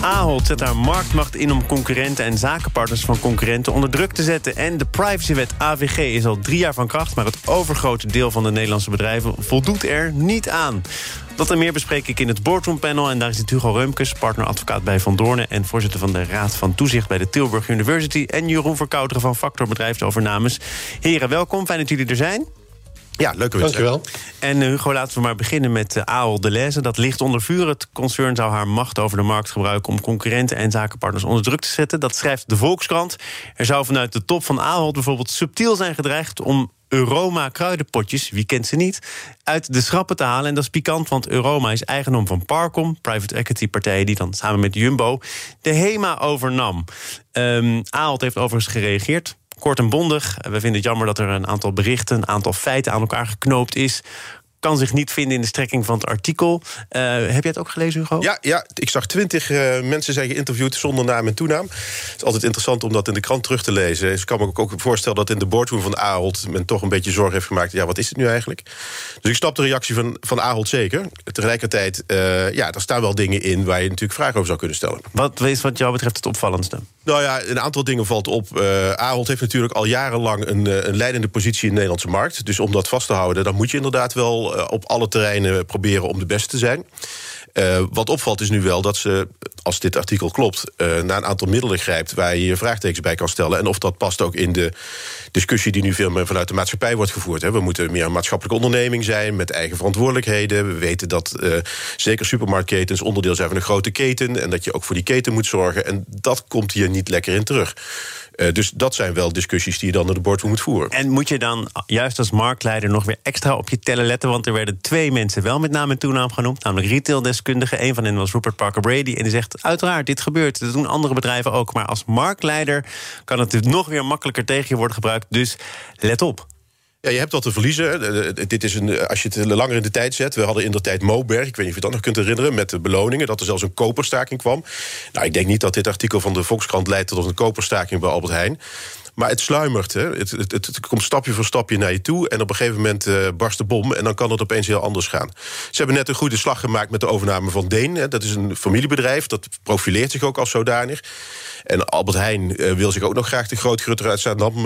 Ahold zet haar marktmacht in om concurrenten en zakenpartners van concurrenten onder druk te zetten. En de privacywet AVG is al drie jaar van kracht, maar het overgrote deel van de Nederlandse bedrijven voldoet er niet aan. Dat en meer bespreek ik in het Boardroom Panel. En daar is Hugo Reumkes, partneradvocaat bij Van Doornen... en voorzitter van de Raad van Toezicht bij de Tilburg University... en Jeroen Verkouteren van Factor Bedrijfsovernames. Heren, welkom. Fijn dat jullie er zijn. Ja, leuk om Dankjewel. En uh, Hugo, laten we maar beginnen met uh, Ahold Deleuze. Dat ligt onder vuur. Het concern zou haar macht over de markt gebruiken... om concurrenten en zakenpartners onder druk te zetten. Dat schrijft de Volkskrant. Er zou vanuit de top van Ahold bijvoorbeeld subtiel zijn gedreigd... om Euroma kruidenpotjes, wie kent ze niet, uit de schrappen te halen. En dat is pikant, want Euroma is eigendom van Parcom, private equity partij die dan samen met Jumbo de HEMA overnam. Um, Ahold heeft overigens gereageerd. Kort en bondig. We vinden het jammer dat er een aantal berichten, een aantal feiten aan elkaar geknoopt is kan zich niet vinden in de strekking van het artikel. Uh, heb jij het ook gelezen, Hugo? Ja, ja ik zag twintig uh, mensen zijn geïnterviewd zonder naam en toenaam. Het is altijd interessant om dat in de krant terug te lezen. Dus ik kan me ook voorstellen dat in de boardroom van Ahold... men toch een beetje zorg heeft gemaakt. Ja, wat is het nu eigenlijk? Dus ik snap de reactie van, van Ahold zeker. Tegelijkertijd, uh, ja, er staan wel dingen in... waar je natuurlijk vragen over zou kunnen stellen. Wat is wat jou betreft het opvallendste? Nou ja, een aantal dingen valt op. Ahold heeft natuurlijk al jarenlang een, een leidende positie in de Nederlandse markt. Dus om dat vast te houden, dan moet je inderdaad wel op alle terreinen proberen om de beste te zijn. Uh, wat opvalt is nu wel dat ze, als dit artikel klopt, uh, naar een aantal middelen grijpt waar je je vraagtekens bij kan stellen. En of dat past ook in de discussie die nu veel meer vanuit de maatschappij wordt gevoerd. Hè. We moeten meer een maatschappelijke onderneming zijn met eigen verantwoordelijkheden. We weten dat uh, zeker supermarktketens onderdeel zijn van een grote keten. En dat je ook voor die keten moet zorgen. En dat komt hier niet lekker in terug. Uh, dus dat zijn wel discussies die je dan naar de bord moet voeren. En moet je dan juist als marktleider nog weer extra op je tellen letten? Want er werden twee mensen wel met naam en toenaam genoemd, namelijk retaildeskundigen. Een van hen was Rupert Parker Brady. En die zegt: Uiteraard, dit gebeurt. Dat doen andere bedrijven ook. Maar als marktleider kan het nog weer makkelijker tegen je worden gebruikt. Dus let op. Ja, je hebt wat te verliezen. Dit is een, als je het langer in de tijd zet. We hadden in de tijd Moberg, ik weet niet of je dat nog kunt herinneren... met de beloningen, dat er zelfs een koperstaking kwam. Nou, ik denk niet dat dit artikel van de Volkskrant leidt... tot een koperstaking bij Albert Heijn. Maar het sluimert. Hè. Het, komt stapje voor stapje naar je toe. En op een gegeven moment uh, barst de bom. En dan kan het opeens heel anders gaan. Ze hebben net een goede slag gemaakt met de overname van Deen. Hè. Dat is een familiebedrijf. Dat profileert zich ook als zodanig. En Albert Heijn uh, wil zich ook nog graag de grootgrutter uit Zaandam uh,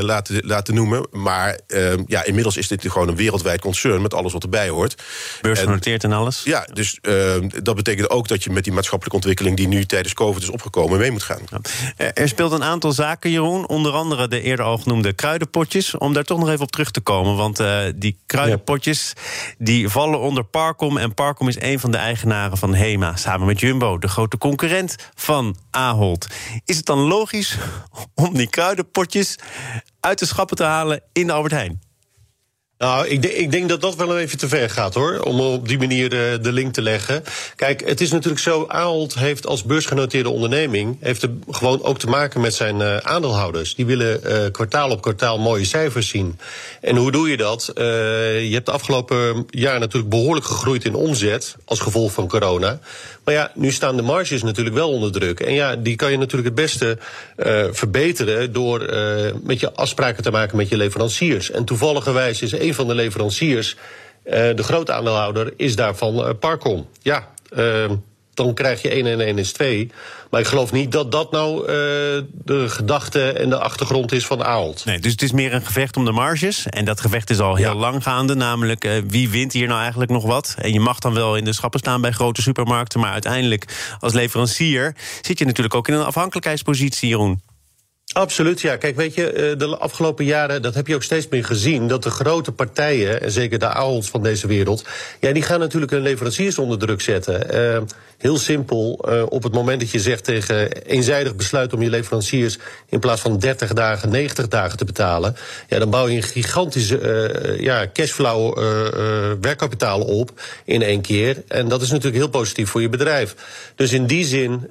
laten, laten noemen. Maar ja, inmiddels is dit gewoon een wereldwijd concern met alles wat erbij hoort. Beursgenoteerd en, en alles? Ja, dus dat betekent ook dat je met die maatschappelijke ontwikkeling die nu tijdens COVID is opgekomen mee moet gaan. Ja. Er speelt een aantal zaken, Jeroen. Onder andere de eerder al genoemde kruidenpotjes. Om daar toch nog even op terug te komen. Want die kruidenpotjes die vallen onder Parcom. En Parcom is een van de eigenaren van HEMA. Samen met Jumbo, de grote concurrent van Ahold. Is het dan logisch om die kruidenpotjes uit de schappen te halen in de Albert Heijn? Nou, ik, ik, denk dat dat wel even te ver gaat, hoor. Om op die manier de, de, link te leggen. Kijk, het is natuurlijk zo... Ahold heeft als beursgenoteerde onderneming... heeft er gewoon ook te maken met zijn uh, aandeelhouders. Die willen uh, kwartaal op kwartaal mooie cijfers zien. En hoe doe je dat? Je hebt de afgelopen jaar natuurlijk behoorlijk gegroeid in omzet... als gevolg van corona. Maar ja, nu staan de marges natuurlijk wel onder druk. En ja, die kan je natuurlijk het beste verbeteren... door met je afspraken te maken met je leveranciers. En toevalligerwijs is een van de leveranciers... Uh, de grote aandeelhouder is daarvan Parcom. Ja, dan krijg je 1 en 1 is 2. Maar ik geloof niet dat dat nou uh, de gedachte en de achtergrond is van Ahold. Nee, dus het is meer een gevecht om de marges. En dat gevecht is al heel ja. lang gaande. Namelijk, uh, wie wint hier nou eigenlijk nog wat? En je mag dan wel in de schappen staan bij grote supermarkten. Maar uiteindelijk, als leverancier, zit je natuurlijk ook in een afhankelijkheidspositie, Jeroen. Absoluut, ja. Kijk, weet je, de afgelopen jaren, dat heb je ook steeds meer gezien... dat de grote partijen, en zeker de Aholds van deze wereld... ja, die gaan natuurlijk hun leveranciers onder druk zetten. Uh, heel simpel, uh, op het moment dat je zegt tegen eenzijdig besluit... om je leveranciers in plaats van 30 dagen, 90 dagen te betalen... ja, dan bouw je een gigantische ja, cashflow werkkapitaal op in één keer. En dat is natuurlijk heel positief voor je bedrijf. Dus in die zin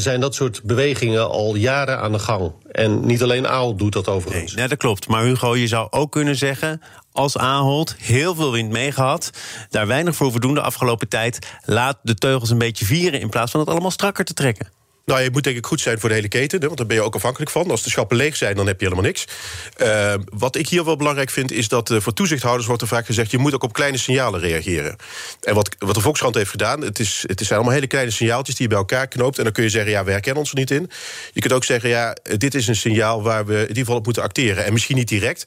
zijn dat soort bewegingen al jaren aan de gang. En niet alleen Ahold doet dat overigens. Nee, dat klopt. Maar Hugo, je zou ook kunnen zeggen... als Ahold heel veel wind meegehad... daar weinig voor voldoende de afgelopen tijd... laat de teugels een beetje vieren... in plaats van het allemaal strakker te trekken. Nou, je moet denk ik goed zijn voor de hele keten, want daar ben je ook afhankelijk van. Als de schappen leeg zijn, dan heb je helemaal niks. Uh, wat ik hier wel belangrijk vind, is dat uh, voor toezichthouders wordt er vaak gezegd: je moet ook op kleine signalen reageren. En wat, wat de Volkskrant heeft gedaan, het, is, het zijn allemaal hele kleine signaaltjes die je bij elkaar knoopt. En dan kun je zeggen: ja, we herkennen ons er niet in. Je kunt ook zeggen: ja, dit is een signaal waar we in ieder geval op moeten acteren. En misschien niet direct,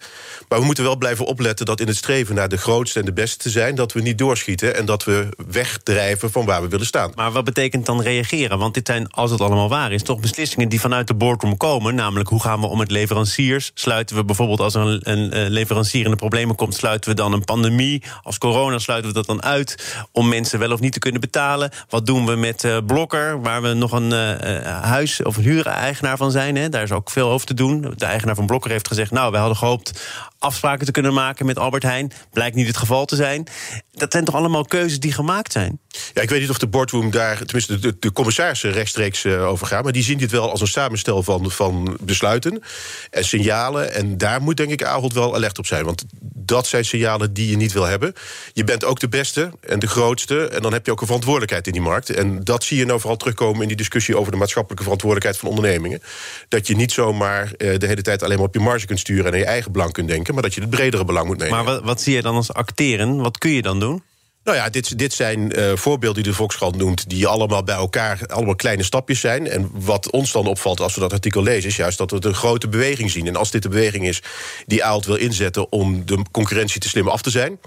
maar we moeten wel blijven opletten dat in het streven naar de grootste en de beste te zijn, dat we niet doorschieten en dat we wegdrijven van waar we willen staan. Maar wat betekent dan reageren? Want dit zijn, als het allemaal waar is, toch beslissingen die vanuit de boardroom komen. Namelijk, hoe gaan we om met leveranciers? Sluiten we bijvoorbeeld als er een, een, leverancier in de problemen komt, sluiten we dan een pandemie? Als corona sluiten we dat dan uit om mensen wel of niet te kunnen betalen? Wat doen we met uh, Blokker, waar we nog een uh, huis- of huureigenaar van zijn? Hè? Daar is ook veel over te doen. De eigenaar van Blokker heeft gezegd, nou, we hadden gehoopt afspraken te kunnen maken met Albert Heijn. Blijkt niet het geval te zijn. Dat zijn toch allemaal keuzes die gemaakt zijn? Ja, ik weet niet of de boardroom daar, tenminste de, commissarissen rechtstreeks uh, over gaan. Maar die zien dit wel als een samenstel van, van besluiten en signalen. En daar moet denk ik Ahold wel alert op zijn. Want dat zijn signalen die je niet wil hebben. Je bent ook de beste en de grootste. En dan heb je ook een verantwoordelijkheid in die markt. En dat zie je nou vooral terugkomen in die discussie over de maatschappelijke verantwoordelijkheid van ondernemingen. Dat je niet zomaar uh, de hele tijd alleen maar op je marge kunt sturen en aan je eigen belang kunt denken maar dat je het bredere belang moet nemen. Maar wat, wat zie je dan als acteren? Wat kun je dan doen? Nou ja, dit, dit zijn uh, voorbeelden die de Volkskrant noemt... die allemaal bij elkaar allemaal kleine stapjes zijn. En wat ons dan opvalt als we dat artikel lezen... is juist dat we een grote beweging zien. En als dit de beweging is die Aalt wil inzetten... om de concurrentie te slim af te zijn...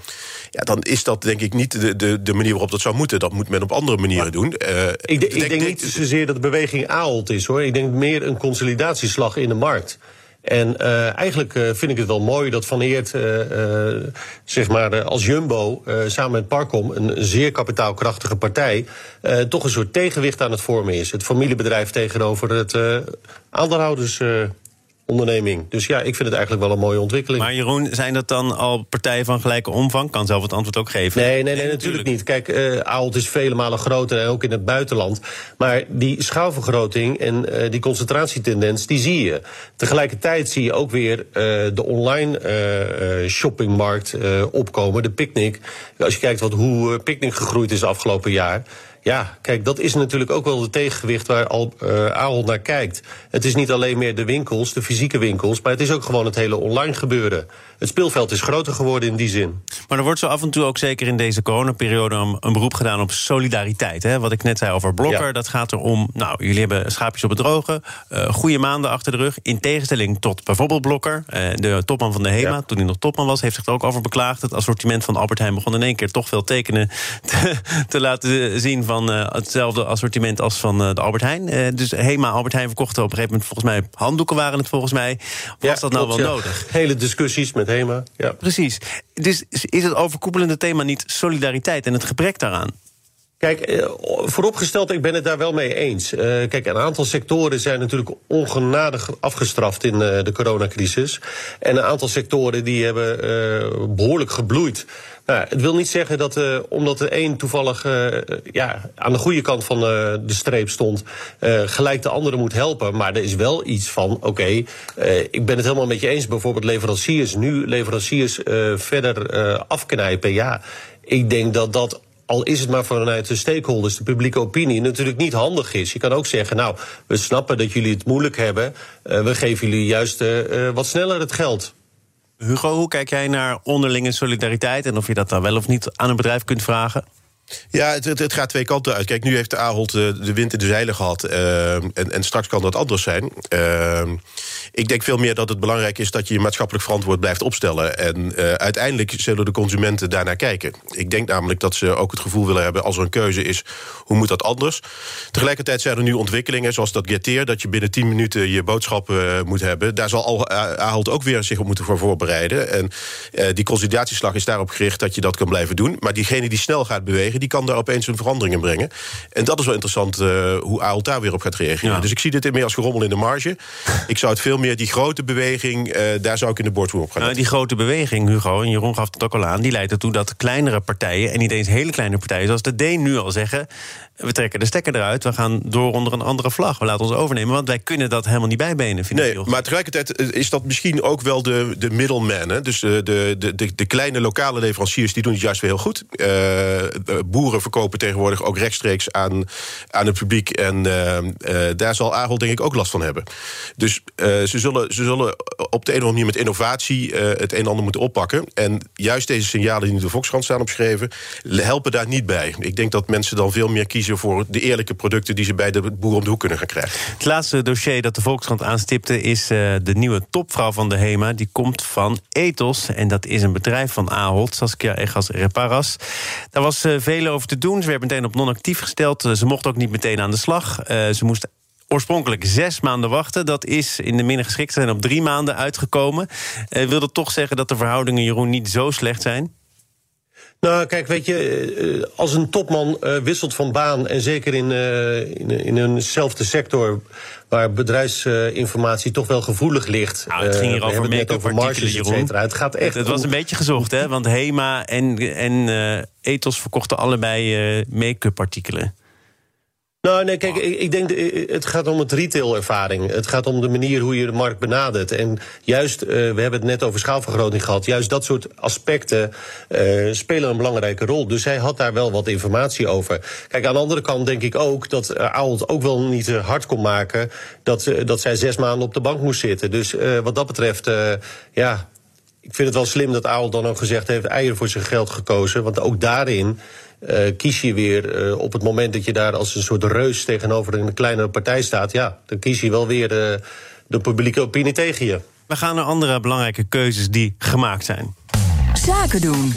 Ja, dan is dat denk ik niet de, de, de manier waarop dat zou moeten. Dat moet men op andere manieren doen. Uh, ik, ik, denk, denk niet zozeer dat de beweging Aalt is, hoor. Ik denk meer een consolidatieslag in de markt. En uh, eigenlijk uh, vind ik het wel mooi dat Van Eert, uh, zeg maar, als Jumbo samen met Parkom, een zeer kapitaalkrachtige partij, toch een soort tegenwicht aan het vormen is. Het familiebedrijf tegenover het aandeelhouders onderneming. Dus ja, ik vind het eigenlijk wel een mooie ontwikkeling. Maar Jeroen, zijn dat dan al partijen van gelijke omvang? Kan zelf het antwoord ook geven? Nee, nee, nee, natuurlijk niet. Kijk, uh, Ahold is vele malen groter en ook in het buitenland. Maar die schaalvergroting en uh, die concentratietendens, die zie je. Tegelijkertijd zie je ook weer uh, de online shoppingmarkt opkomen, de Picnic. Als je kijkt wat, hoe Picnic gegroeid is afgelopen jaar... Ja, kijk, dat is natuurlijk ook wel het tegengewicht waar Al, uh, Ahold naar kijkt. Het is niet alleen meer de winkels, de fysieke winkels, maar het is ook gewoon het hele online gebeuren. Het speelveld is groter geworden in die zin. Maar er wordt zo af en toe ook zeker in deze coronaperiode een beroep gedaan op solidariteit. Hè? Wat ik net zei over Blokker, dat gaat erom. Nou, jullie hebben schaapjes op het droge, uh, goede maanden achter de rug. In tegenstelling tot bijvoorbeeld Blokker, uh, de topman van de HEMA, ja. toen hij nog topman was, heeft zich er ook over beklaagd. Het assortiment van Albert Heijn begon in één keer toch veel tekenen te, te laten zien van uh, hetzelfde assortiment als van uh, de Albert Heijn. Uh, dus Hema, Albert Heijn verkochten op een gegeven moment volgens mij handdoeken waren het volgens mij. Was ja, dat nou klopt, wel ja. nodig? Hele discussies met Hema. Ja. Precies. Dus is het overkoepelende thema niet solidariteit en het gebrek daaraan? Kijk, vooropgesteld, ik ben het daar wel mee eens. Uh, kijk, een aantal sectoren zijn natuurlijk ongenadig afgestraft in uh, de coronacrisis. En een aantal sectoren die hebben behoorlijk gebloeid. Nou, het wil niet zeggen dat omdat de een toevallig ja, aan de goede kant van de streep stond, gelijk de andere moet helpen. Maar er is wel iets van: oké, ik ben het helemaal met je eens. Bijvoorbeeld leveranciers, nu leveranciers verder afknijpen. Ja, ik denk dat dat al is het maar vanuit de stakeholders, de publieke opinie, natuurlijk niet handig is. Je kan ook zeggen, nou, we snappen dat jullie het moeilijk hebben. Uh, we geven jullie juist uh, wat sneller het geld. Hugo, hoe kijk jij naar onderlinge solidariteit en of je dat dan wel of niet aan een bedrijf kunt vragen? Ja, het, het, gaat twee kanten uit. Kijk, nu heeft Ahold de, de wind in de zeilen gehad. Uh, en, en, straks kan dat anders zijn. Uh, ik denk veel meer dat het belangrijk is dat je je maatschappelijk verantwoord blijft opstellen. En uiteindelijk zullen de consumenten daarnaar kijken. Ik denk namelijk dat ze ook het gevoel willen hebben... als er een keuze is, hoe moet dat anders? Tegelijkertijd zijn er nu ontwikkelingen, zoals dat Geteer... dat je binnen 10 minuten je boodschappen moet hebben. Daar zal Ahold ook weer zich op moeten voor voorbereiden. En die consolidatieslag is daarop gericht dat je dat kan blijven doen. Maar diegene die snel gaat bewegen die kan daar opeens een verandering in brengen. En dat is wel interessant uh, hoe Ahold daar weer op gaat reageren. Dus ik zie dit meer als gerommel in de marge. ik zou het veel meer, die grote beweging, uh, daar zou ik in de boardroom op gaan. Nou, die grote beweging, Hugo, en Jeroen gaf het ook al aan, die leidt ertoe dat kleinere partijen, en niet eens hele kleine partijen, zoals de Deen nu al zeggen, we trekken de stekker eruit, we gaan door onder een andere vlag. We laten ons overnemen, want wij kunnen dat helemaal niet bijbenen. Nee, maar tegelijkertijd is dat misschien ook wel de, de middleman. Hè? Dus de, de, de, de kleine lokale leveranciers die doen het juist weer heel goed. Uh, boeren verkopen tegenwoordig ook rechtstreeks aan, aan het publiek. En uh, uh, daar zal Ahold denk ik ook last van hebben. Dus ze, zullen, ze zullen op de een of andere manier met innovatie het een en ander moeten oppakken. En juist deze signalen die nu de Volkskrant staan opgeschreven, helpen daar niet bij. Ik denk dat mensen dan veel meer kiezen voor de eerlijke producten die ze bij de boer om de hoek kunnen gaan krijgen. Het laatste dossier dat de Volkskrant aanstipte is de nieuwe topvrouw van de HEMA. Die komt van Ethos. En dat is een bedrijf van Ahold, Saskia Egas Reparas. Daar was uh, over te doen. Ze werd meteen op non-actief gesteld. Uh, ze mocht ook niet meteen aan de slag. Uh, ze moest oorspronkelijk zes maanden wachten. Dat is in de minder geschikt zijn op drie maanden uitgekomen. wil dat toch zeggen dat de verhoudingen, Jeroen, niet zo slecht zijn? Nou, kijk, weet je, als een topman wisselt van baan... en zeker in, in, in eenzelfde sector waar bedrijfsinformatie toch wel gevoelig ligt. Nou, het ging hier uh, over make-up marges, Jeroen. Het gaat echt. Het, was een beetje gezocht, hè? Want Hema en, en uh, Ethos verkochten allebei uh, make-up artikelen. Nou, nee, kijk, ik, ik denk, het gaat om het retail-ervaring. Het gaat om de manier hoe je de markt benadert. En juist, uh, we hebben het net over schaalvergroting gehad. Juist dat soort aspecten uh, spelen een belangrijke rol. Dus hij had daar wel wat informatie over. Kijk, aan de andere kant denk ik ook dat uh, Ahold ook wel niet hard kon maken... dat, dat zij zes maanden op de bank moest zitten. Dus wat dat betreft, ja, ik vind het wel slim dat Ahold dan ook gezegd heeft... eieren voor zijn geld gekozen, want ook daarin... Uh, kies je weer uh, op het moment dat je daar als een soort reus tegenover een kleinere partij staat, ja, dan kies je wel weer de, de publieke opinie tegen je. We gaan naar andere belangrijke keuzes die gemaakt zijn. Zaken doen.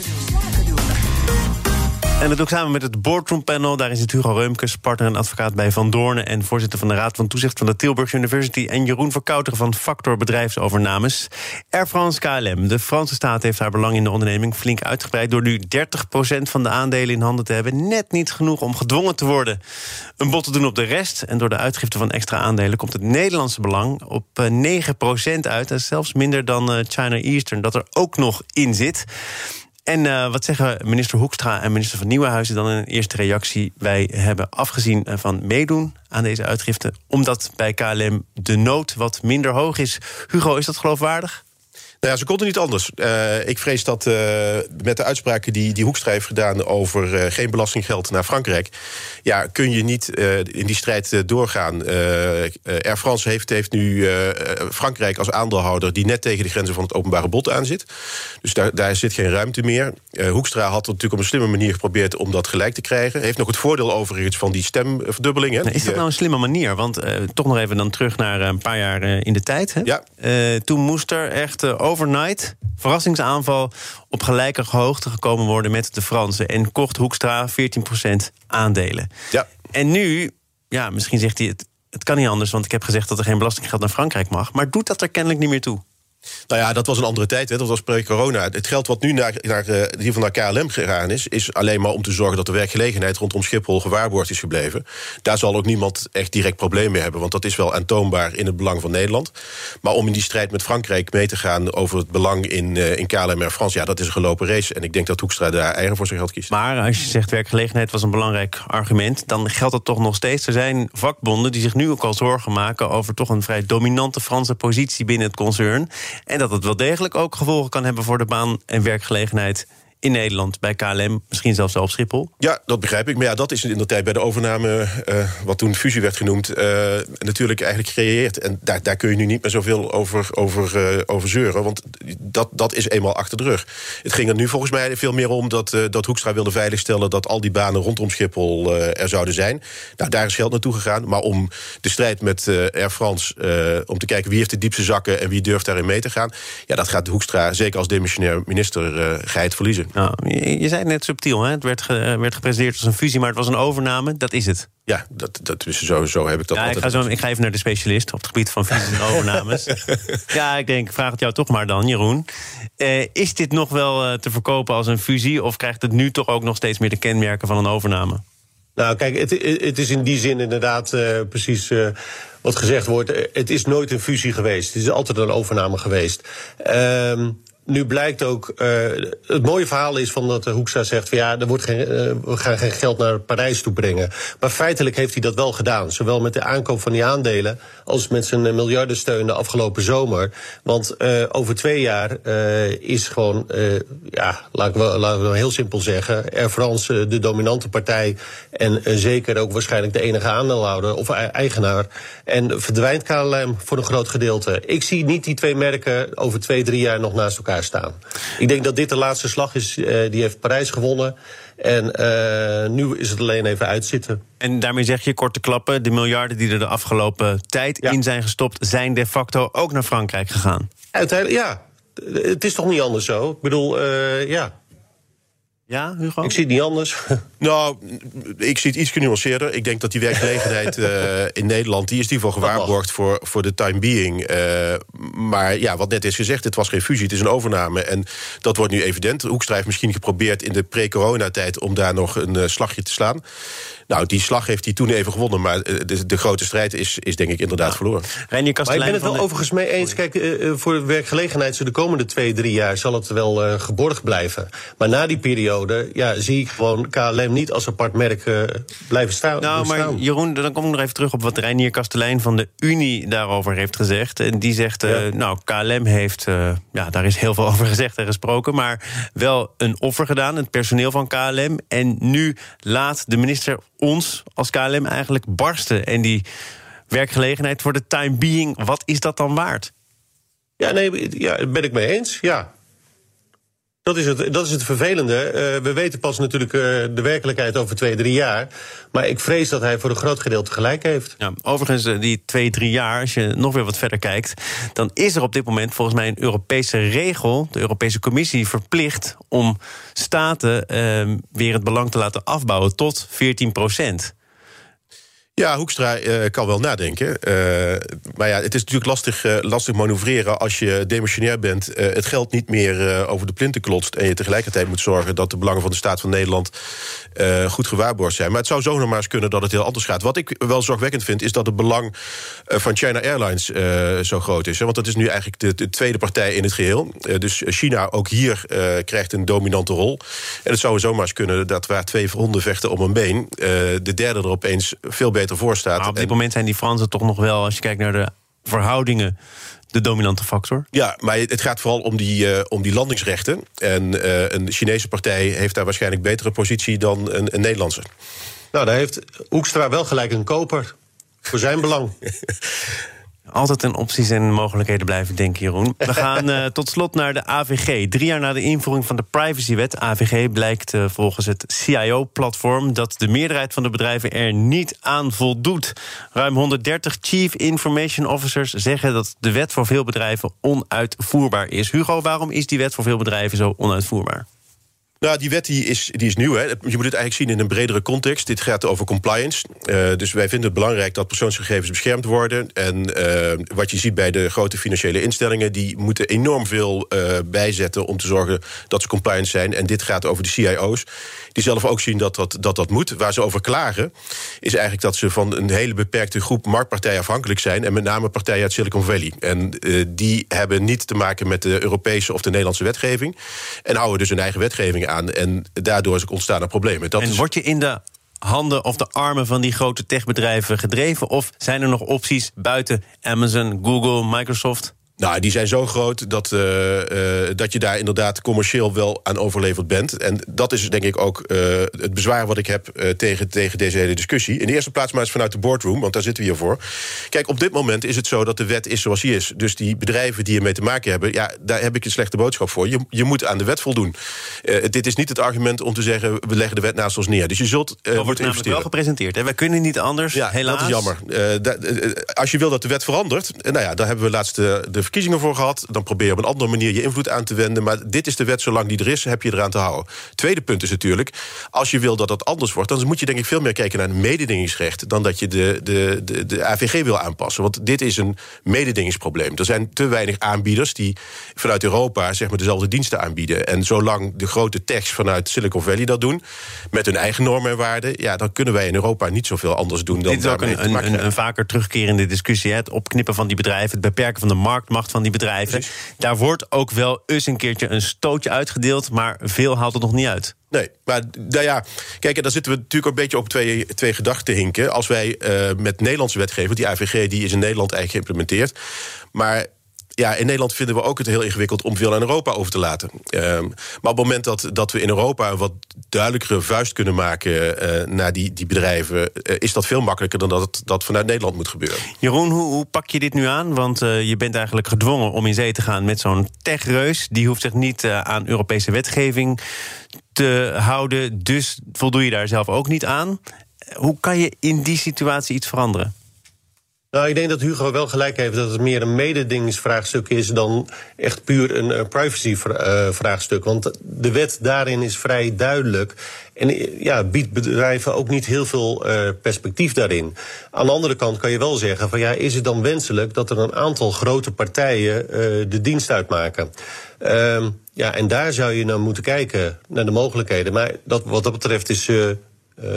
En dat ik samen met het Boardroom Panel. Daar is het Hugo Reumkes, partner en advocaat bij Van Doornen... en voorzitter van de Raad van Toezicht van de Tilburg University... en Jeroen Verkouteren van Factor Bedrijfsovernames. Air France KLM. De Franse staat heeft haar belang in de onderneming flink uitgebreid... door nu 30% van de aandelen in handen te hebben. Net niet genoeg om gedwongen te worden een bod te doen op de rest. En door de uitgifte van extra aandelen komt het Nederlandse belang op 9% eh, uit. Dat zelfs minder dan eh, China Eastern, dat er ook nog in zit. En uh, wat zeggen minister Hoekstra en minister van Nieuwenhuizen dan in een eerste reactie? Wij hebben afgezien eh, van meedoen aan deze uitgifte, omdat bij KLM de nood wat minder hoog is. Hugo, is dat geloofwaardig? Nou ja, ze konden niet anders. Uh, ik vrees dat uh, met de uitspraken die, die Hoekstra heeft gedaan... over uh, geen belastinggeld naar Frankrijk... ja, kun je niet in die strijd doorgaan. Air France heeft, heeft nu Frankrijk als aandeelhouder... die net tegen de grenzen van het openbare bod aan zit. Dus daar, daar zit geen ruimte meer. Hoekstra had natuurlijk op een slimme manier geprobeerd... om dat gelijk te krijgen. Heeft nog het voordeel overigens van die stemverdubbeling. Hè? Is dat nou een slimme manier? Want toch nog even dan terug naar een paar jaar in de tijd. Hè? Ja. toen moest er echt overnight, verrassingsaanval, op gelijke hoogte gekomen worden met de Fransen. En kocht Hoekstra 14% aandelen. Ja. En nu, ja, misschien zegt hij het, het kan niet anders, want ik heb gezegd dat er geen belastinggeld naar Frankrijk mag. Maar doet dat er kennelijk niet meer toe? Nou ja, dat was een andere tijd. Hè. Dat was pre-corona. Het geld wat nu naar, naar, uh, naar KLM gegaan is... is alleen maar om te zorgen dat de werkgelegenheid rondom Schiphol gewaarborgd is gebleven. Daar zal ook niemand echt direct probleem mee hebben... want dat is wel aantoonbaar in het belang van Nederland. Maar om in die strijd met Frankrijk mee te gaan... over het belang in, uh, in KLM Air France... ja, dat is een gelopen race. En ik denk dat Hoekstra daar eigen voor zijn geld kiest. Maar als je zegt werkgelegenheid was een belangrijk argument... dan geldt dat toch nog steeds. Er zijn vakbonden die zich nu ook al zorgen maken... over toch een vrij dominante Franse positie binnen het concern... En dat het wel degelijk ook gevolgen kan hebben voor de baan en werkgelegenheid in Nederland bij KLM, misschien zelfs op Schiphol? Ja, dat begrijp ik. Maar ja, dat is in de tijd bij de overname, uh, wat toen fusie werd genoemd, uh, natuurlijk eigenlijk gecreëerd. En daar, daar kun je nu niet meer zoveel over, over, uh, over zeuren, want dat, dat is eenmaal achter de rug. Het ging er nu volgens mij veel meer om dat, dat Hoekstra wilde veiligstellen dat al die banen rondom Schiphol er zouden zijn. Nou, daar is geld naartoe gegaan. Maar om de strijd met Air France, om te kijken wie heeft de diepste zakken en wie durft daarin mee te gaan, ja, dat gaat Hoekstra, zeker als demissionair minister, geheid verliezen. Nou, je, je zei het net subtiel, hè? het werd, ge- werd gepresenteerd als een fusie, maar het was een overname. Dat is het. Ja, dat, dat, dus zo, zo heb ik dat Ja, ik, ga zo, ik ga even naar de specialist op het gebied van fusies en overnames. ja, ik denk, vraag het jou toch maar dan, Jeroen. Eh, is dit nog wel eh, te verkopen als een fusie... of krijgt het nu toch ook nog steeds meer de kenmerken van een overname? Nou, kijk, het, het is in die zin inderdaad eh, precies wat gezegd wordt. Het is nooit een fusie geweest. Het is altijd een overname geweest. Ehm, nu blijkt ook, eh, het mooie verhaal is van dat de Hoekstra zegt... Van, ja, er wordt geen, eh, we gaan geen geld naar Parijs toe brengen. Maar feitelijk heeft hij dat wel gedaan. Zowel met de aankoop van die aandelen... als met zijn eh, miljardensteun de afgelopen zomer. Want eh, over twee jaar eh, is gewoon, eh, ja, laten we wel heel simpel zeggen... Air France eh, de dominante partij... en eh, zeker ook waarschijnlijk de enige aandeelhouder of eigenaar. En verdwijnt KLM voor een groot gedeelte. Ik zie niet die twee merken over twee, drie jaar nog naast elkaar staan. Ik denk dat dit de laatste slag is. eh, die heeft Parijs gewonnen. En eh, nu is het alleen even uitzitten. En daarmee zeg je, korte klappen... de miljarden die er de afgelopen tijd Ja. in zijn gestopt... zijn de facto ook naar Frankrijk gegaan. Uiteindelijk, ja. Het is toch niet anders zo? Ik bedoel, eh, ja. Ja, Hugo? Ik zie het niet anders. Nou, ik zie het iets genuanceerder. Ik denk dat die werkgelegenheid eh, in Nederland... die is in ieder geval gewaarborgd voor, voor de time being. Eh, maar ja, wat net is gezegd, het was geen fusie, het is een overname. En dat wordt nu evident. Hoekstra heeft misschien geprobeerd in de pre-coronatijd... om daar nog een eh, slagje te slaan. Nou, die slag heeft hij toen even gewonnen. Maar de, de grote strijd is, is denk ik inderdaad verloren. Reinier Maar ik ben het wel de- overigens mee eens. Kijk, voor de werkgelegenheid zo de komende twee, drie jaar zal het wel eh, geborgd blijven. Maar na die periode ja, zie ik gewoon KLM niet als apart merk eh, blijven staan. Nou, maar. Jeroen, dan kom ik nog even terug op wat Reinier Kastelein van de Unie daarover heeft gezegd. En die zegt, eh, Ja. nou, KLM heeft, eh, ja, daar is heel veel over gezegd en gesproken, maar wel een offer gedaan, het personeel van KLM. En nu laat de minister ons als KLM eigenlijk barsten. En die werkgelegenheid voor de time being, wat is dat dan waard? Ja, nee, ja, daar ben ik mee eens. Ja. Dat is het, dat is het vervelende. Eh, we weten pas natuurlijk eh, de werkelijkheid over twee, drie jaar. Maar ik vrees dat hij voor een groot gedeelte gelijk heeft. Ja, overigens, eh, die twee, drie jaar, als je nog weer wat verder kijkt... dan is er op dit moment volgens mij een Europese regel... de Europese Commissie verplicht om staten eh, weer het belang te laten afbouwen tot 14 procent. Ja, Hoekstra eh, kan wel nadenken. Eh, maar ja, het is natuurlijk lastig, eh, lastig manoeuvreren als je demissionair bent. het geld niet meer over de plinten klotst. En je tegelijkertijd moet zorgen dat de belangen van de staat van Nederland goed gewaarborgd zijn. Maar het zou zo maar eens kunnen dat het heel anders gaat. Wat ik wel zorgwekkend vind, is dat het belang van China Airlines zo groot is. Hè? Want dat is nu eigenlijk de, de tweede partij in het geheel. Eh, dus China ook hier krijgt een dominante rol. En het zou zomaar eens kunnen dat waar twee honden vechten om een been, de derde er opeens veel beter voor staat. Maar op dit En- moment zijn die Fransen toch nog wel, als je kijkt naar de verhoudingen, de dominante factor. Ja, maar het gaat vooral om die, eh, om die landingsrechten. En eh, een Chinese partij heeft daar waarschijnlijk betere positie dan een, een Nederlandse. Nou, daar heeft Hoekstra wel gelijk een koper. Voor zijn belang. Altijd in opties en mogelijkheden blijven denken, Jeroen. We gaan eh, tot slot naar de AVG. Drie jaar na de invoering van de privacywet AVG blijkt eh, volgens het CIO-platform dat de meerderheid van de bedrijven er niet aan voldoet. Ruim 130 Chief Information Officers zeggen dat de wet voor veel bedrijven onuitvoerbaar is. Hugo, waarom is die wet voor veel bedrijven zo onuitvoerbaar? Nou, die wet die is, die is nieuw. Hè. Je moet het eigenlijk zien in een bredere context. Dit gaat over compliance. Eh, dus wij vinden het belangrijk dat persoonsgegevens beschermd worden. En eh, wat je ziet bij de grote financiële instellingen... die moeten enorm veel eh, bijzetten om te zorgen dat ze compliant zijn. En dit gaat over de CIO's, die zelf ook zien dat dat, dat dat moet. Waar ze over klagen, is eigenlijk dat ze van een hele beperkte groep marktpartijen afhankelijk zijn. En met name partijen uit Silicon Valley. En die hebben niet te maken met de Europese of de Nederlandse wetgeving. En houden dus hun eigen wetgeving. En daardoor is ontstaan er problemen. Dat En is, word je in de handen of de armen van die grote techbedrijven gedreven? Of zijn er nog opties buiten Amazon, Google, Microsoft? Nou, die zijn zo groot dat, eh, eh, dat je daar inderdaad commercieel wel aan overleverd bent. En dat is denk ik ook eh, het bezwaar wat ik heb tegen, tegen deze hele discussie. In de eerste plaats maar eens vanuit de boardroom, want daar zitten we hier voor. Kijk, op dit moment is het zo dat de wet is zoals die is. Dus die bedrijven die ermee te maken hebben, ja, daar heb ik een slechte boodschap voor. Je, je moet aan de wet voldoen. Dit is niet het argument om te zeggen, we leggen de wet naast ons neer. Dus je zult. Dat wordt namelijk wel investeren. gepresenteerd. Hè? Wij kunnen niet anders, Ja, helaas. dat is jammer. Als je wil dat de wet verandert... nou ja, daar hebben we laatst de, de verkiezingen voor gehad. Dan probeer je op een andere manier je invloed aan te wenden. Maar dit is de wet, zolang die er is, heb je eraan te houden. Tweede punt is natuurlijk, als je wil dat dat anders wordt, dan moet je denk ik veel meer kijken naar het mededingingsrecht dan dat je de, de, de, de AVG wil aanpassen. Want dit is een mededingingsprobleem. Er zijn te weinig aanbieders die vanuit Europa zeg maar, dezelfde diensten aanbieden. En zolang de grote techs vanuit Silicon Valley dat doen, met hun eigen normen en waarden, ja, dan kunnen wij in Europa niet zoveel anders doen dan Dit is ook een, een, een, vaker terugkerende discussie. Het opknippen van die bedrijven, het beperken van de marktmacht van die bedrijven. Daar wordt ook wel eens een keertje een stootje uitgedeeld, maar veel haalt het nog niet uit. Nee, maar nou ja, kijk, daar zitten we natuurlijk een beetje op twee, twee gedachten hinken. Als wij uh, met Nederlandse wetgeving, die AVG, die is in Nederland eigenlijk geïmplementeerd. Maar ja, in Nederland vinden we ook het heel ingewikkeld om veel aan Europa over te laten. Ehm, maar op het moment dat, dat we in Europa een wat duidelijkere vuist kunnen maken uh, naar die, die bedrijven, uh, is dat veel makkelijker dan dat dat vanuit Nederland moet gebeuren. Jeroen, hoe, hoe pak je dit nu aan? Want uh, je bent eigenlijk gedwongen om in zee te gaan met zo'n techreus. Die hoeft zich niet aan Europese wetgeving te houden. Dus voldoe je daar zelf ook niet aan. Hoe kan je in die situatie iets veranderen? Nou, ik denk dat Hugo wel gelijk heeft dat het meer een mededingingsvraagstuk is dan echt puur een uh, privacy-vraagstuk. Want de wet daarin is vrij duidelijk. En ja, biedt bedrijven ook niet heel veel uh, perspectief daarin. Aan de andere kant kan je wel zeggen: van ja, is het dan wenselijk dat er een aantal grote partijen de dienst uitmaken? Uh, ja, en daar zou je naar moeten kijken, naar de mogelijkheden. Maar dat, wat dat betreft is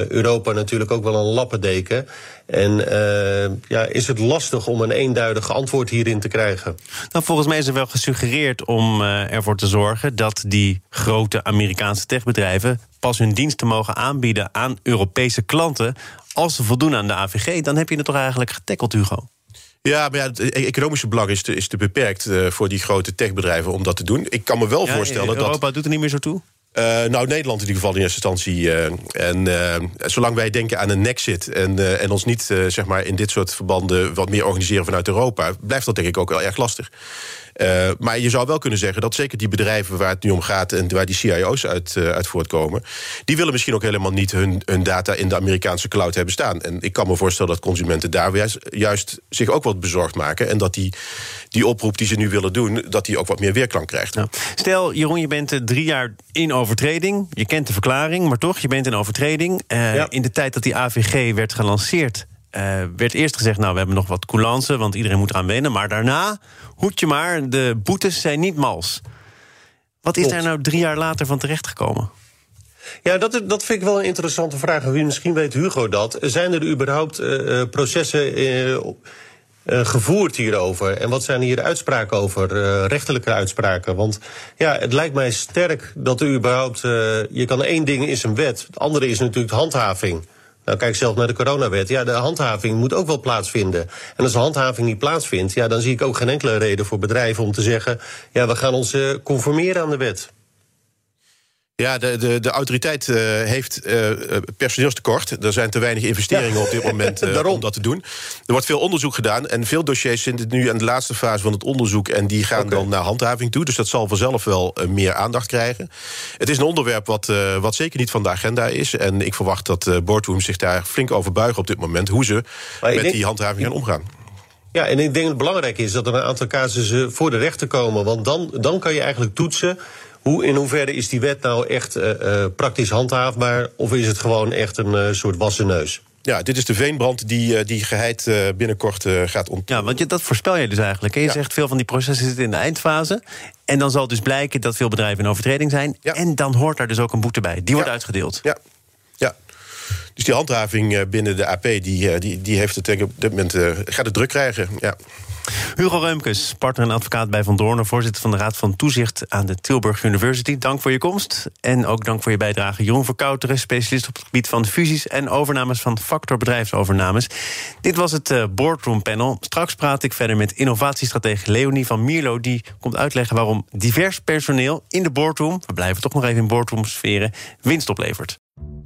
Europa natuurlijk ook wel een lappendeken. En uh, ja, is het lastig om een eenduidig antwoord hierin te krijgen? Nou, volgens mij is er wel gesuggereerd om uh, ervoor te zorgen dat die grote Amerikaanse techbedrijven pas hun diensten mogen aanbieden aan Europese klanten als ze voldoen aan de AVG. Dan heb je het toch eigenlijk getackeld, Hugo? Ja, maar ja, het economische belang is te, is te beperkt uh, voor die grote techbedrijven om dat te doen. Ik kan me wel ja, voorstellen Europa dat. Europa doet er niet meer zo toe? Uh, nou, Nederland in ieder geval in eerste instantie. Uh, en uh, zolang wij denken aan een nexit en, en ons niet zeg maar in dit soort verbanden wat meer organiseren vanuit Europa, blijft dat denk ik ook wel erg lastig. Uh, maar je zou wel kunnen zeggen dat zeker die bedrijven waar het nu om gaat en waar die CIO's uit, uh, uit voortkomen, die willen misschien ook helemaal niet hun, hun data in de Amerikaanse cloud hebben staan. En ik kan me voorstellen dat consumenten daar juist, juist zich ook wat bezorgd maken en dat die, die oproep die ze nu willen doen, dat die ook wat meer weerklank krijgt. Nou, stel, Jeroen, je bent drie jaar in overtreding. Je kent de verklaring, maar toch, je bent in overtreding. Uh, ja. In de tijd dat die AVG werd gelanceerd, uh, werd eerst gezegd, nou, we hebben nog wat coulance, want iedereen moet eraan wennen. Maar daarna, hoed je maar, de boetes zijn niet mals. Wat is daar nou drie jaar later van terechtgekomen? Ja, dat, dat vind ik wel een interessante vraag. Misschien weet Hugo dat. Zijn er überhaupt uh, processen uh, gevoerd hierover? En wat zijn hier uitspraken over, rechterlijke uitspraken? Want ja, het lijkt mij sterk dat er überhaupt... je kan één ding is een wet, het andere is natuurlijk de handhaving. Nou, kijk zelf naar de coronawet. Ja, de handhaving moet ook wel plaatsvinden. En als de handhaving niet plaatsvindt, ja, dan zie ik ook geen enkele reden voor bedrijven om te zeggen: ja, we gaan ons uh, conformeren aan de wet. Ja, de, de, de autoriteit uh, heeft uh, personeelstekort. Er zijn te weinig investeringen ja. op dit moment uh, om dat te doen. Er wordt veel onderzoek gedaan en veel dossiers zitten nu aan de laatste fase van het onderzoek en die gaan okay. dan naar handhaving toe. Dus dat zal vanzelf wel meer aandacht krijgen. Het is een onderwerp wat, wat zeker niet van de agenda is. En ik verwacht dat Boardroom zich daar flink over buigen op dit moment, hoe ze met denk, die handhaving gaan omgaan. Ja, en ik denk dat het belangrijk is dat er een aantal casussen voor de rechter komen. Want dan, dan kan je eigenlijk toetsen hoe, in hoeverre is die wet nou echt uh, uh, praktisch handhaafbaar? Of is het gewoon echt een uh, soort wassen neus? Ja, dit is de veenbrand die, die geheid binnenkort gaat ont. Ja, want je, dat voorspel je dus eigenlijk. En je ja. zegt veel van die processen zitten in de eindfase. En dan zal dus blijken dat veel bedrijven in overtreding zijn. Ja. En dan hoort daar dus ook een boete bij. Die wordt uitgedeeld. Ja. Dus die handhaving binnen de AP, die, die, die heeft het denk ik op dit moment gaat het druk krijgen. Ja. Hugo Reumkes, partner en advocaat bij Van Doornen... voorzitter van de Raad van Toezicht aan de Tilburg University. Dank voor je komst en ook dank voor je bijdrage. Jeroen Verkouteren, specialist op het gebied van fusies... en overnames van Factor Bedrijfsovernames. Dit was het Boardroom Panel. Straks praat ik verder met innovatiestratege Leonie van Mierlo... die komt uitleggen waarom divers personeel in de boardroom... we blijven toch nog even in boardroom-sferen... winst oplevert.